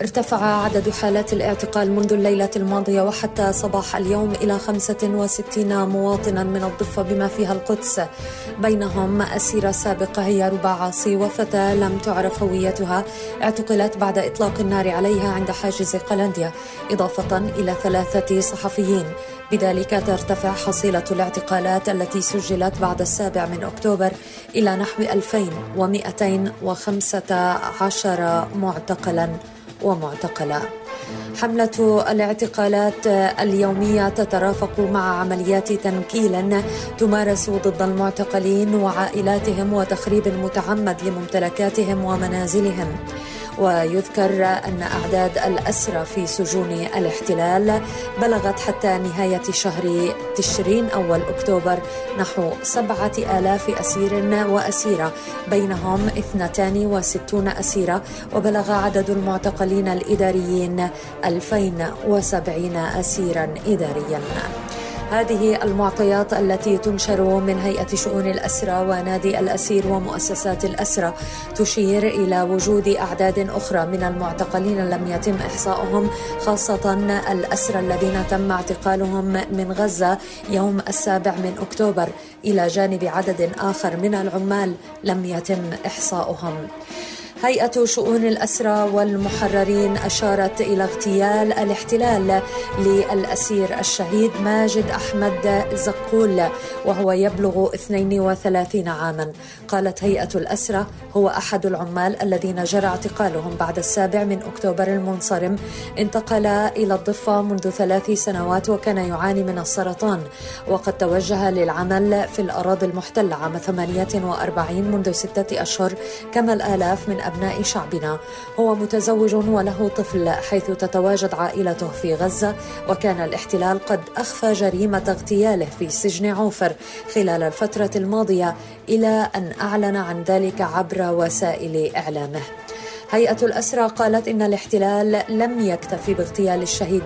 ارتفع عدد حالات الاعتقال منذ الليلة الماضية وحتى صباح اليوم إلى 65 مواطنا من الضفة بما فيها القدس. بينهم أسيرة سابقة هي ربع عاصي وفتاة لم تعرف هويتها. اعتقلت بعد إطلاق النار عليها عند حاجز قلنديا إضافة إلى ثلاثة صحفيين. بذلك ترتفع حصيلة الاعتقالات التي سجلت بعد السابع من أكتوبر إلى نحو 2215 معتقلا. ومعتقلا. حملة الاعتقالات اليومية تترافق مع عمليات تنكيل تمارس ضد المعتقلين وعائلاتهم وتخريب متعمد لممتلكاتهم ومنازلهم. ويذكر أن أعداد الأسرى في سجون الاحتلال بلغت حتى نهاية شهر تشرين أول أكتوبر نحو سبعة آلاف أسير وأسيرة بينهم 62 أسيرة وبلغ عدد المعتقلين الإداريين 2070 أسيرا إداريا. هذه المعطيات التي تنشر من هيئة شؤون الأسرة ونادي الأسير ومؤسسات الأسرة تشير إلى وجود أعداد أخرى من المعتقلين لم يتم إحصائهم خاصة الأسرى الذين تم اعتقالهم من غزة يوم السابع من أكتوبر إلى جانب عدد آخر من العمال لم يتم إحصائهم. هيئة شؤون الأسرى والمحررين أشارت إلى اغتيال الاحتلال للأسير الشهيد ماجد أحمد زقول وهو يبلغ 32 عاما. قالت هيئة الأسرى هو أحد العمال الذين جرى اعتقالهم بعد السابع من أكتوبر المنصرم. انتقل إلى الضفة منذ ثلاث سنوات وكان يعاني من السرطان وقد توجه للعمل في الأراضي المحتلة عام 48 منذ ستة أشهر كما الآلاف من أبناء شعبنا. هو متزوج وله طفل حيث تتواجد عائلته في غزة وكان الاحتلال قد أخفى جريمة اغتياله في سجن عوفر خلال الفترة الماضية إلى أن أعلن عن ذلك عبر وسائل إعلامه. هيئة الأسرى قالت إن الاحتلال لم يكتفي باغتيال الشهيد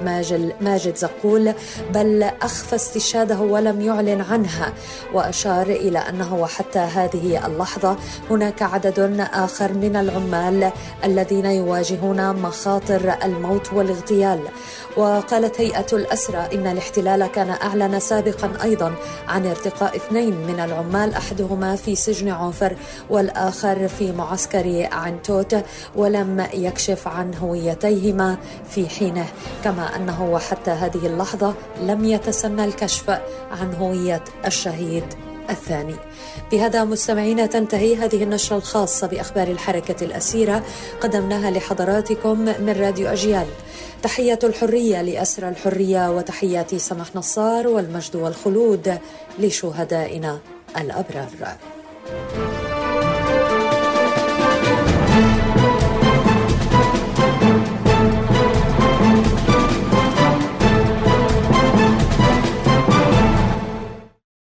ماجد زقول بل أخفى استشهاده ولم يعلن عنها وأشار إلى أنه وحتى هذه اللحظة هناك عدد آخر من العمال الذين يواجهون مخاطر الموت والاغتيال. وقالت هيئة الأسرى إن الاحتلال كان أعلن سابقا أيضا عن ارتقاء اثنين من العمال أحدهما في سجن عوفر والآخر في معسكر عنتوت ولم يكشف عن هويتيهما في حينه كما أنه وحتى هذه اللحظة لم يتسنى الكشف عن هوية الشهيد الثاني. بهذا مستمعينا تنتهي هذه النشرة الخاصة بأخبار الحركة الأسيرة. قدمناها لحضراتكم من راديو أجيال. تحية الحرية لأسرى الحرية وتحيات سمح نصار والمجد والخلود لشهدائنا الأبرار. thank you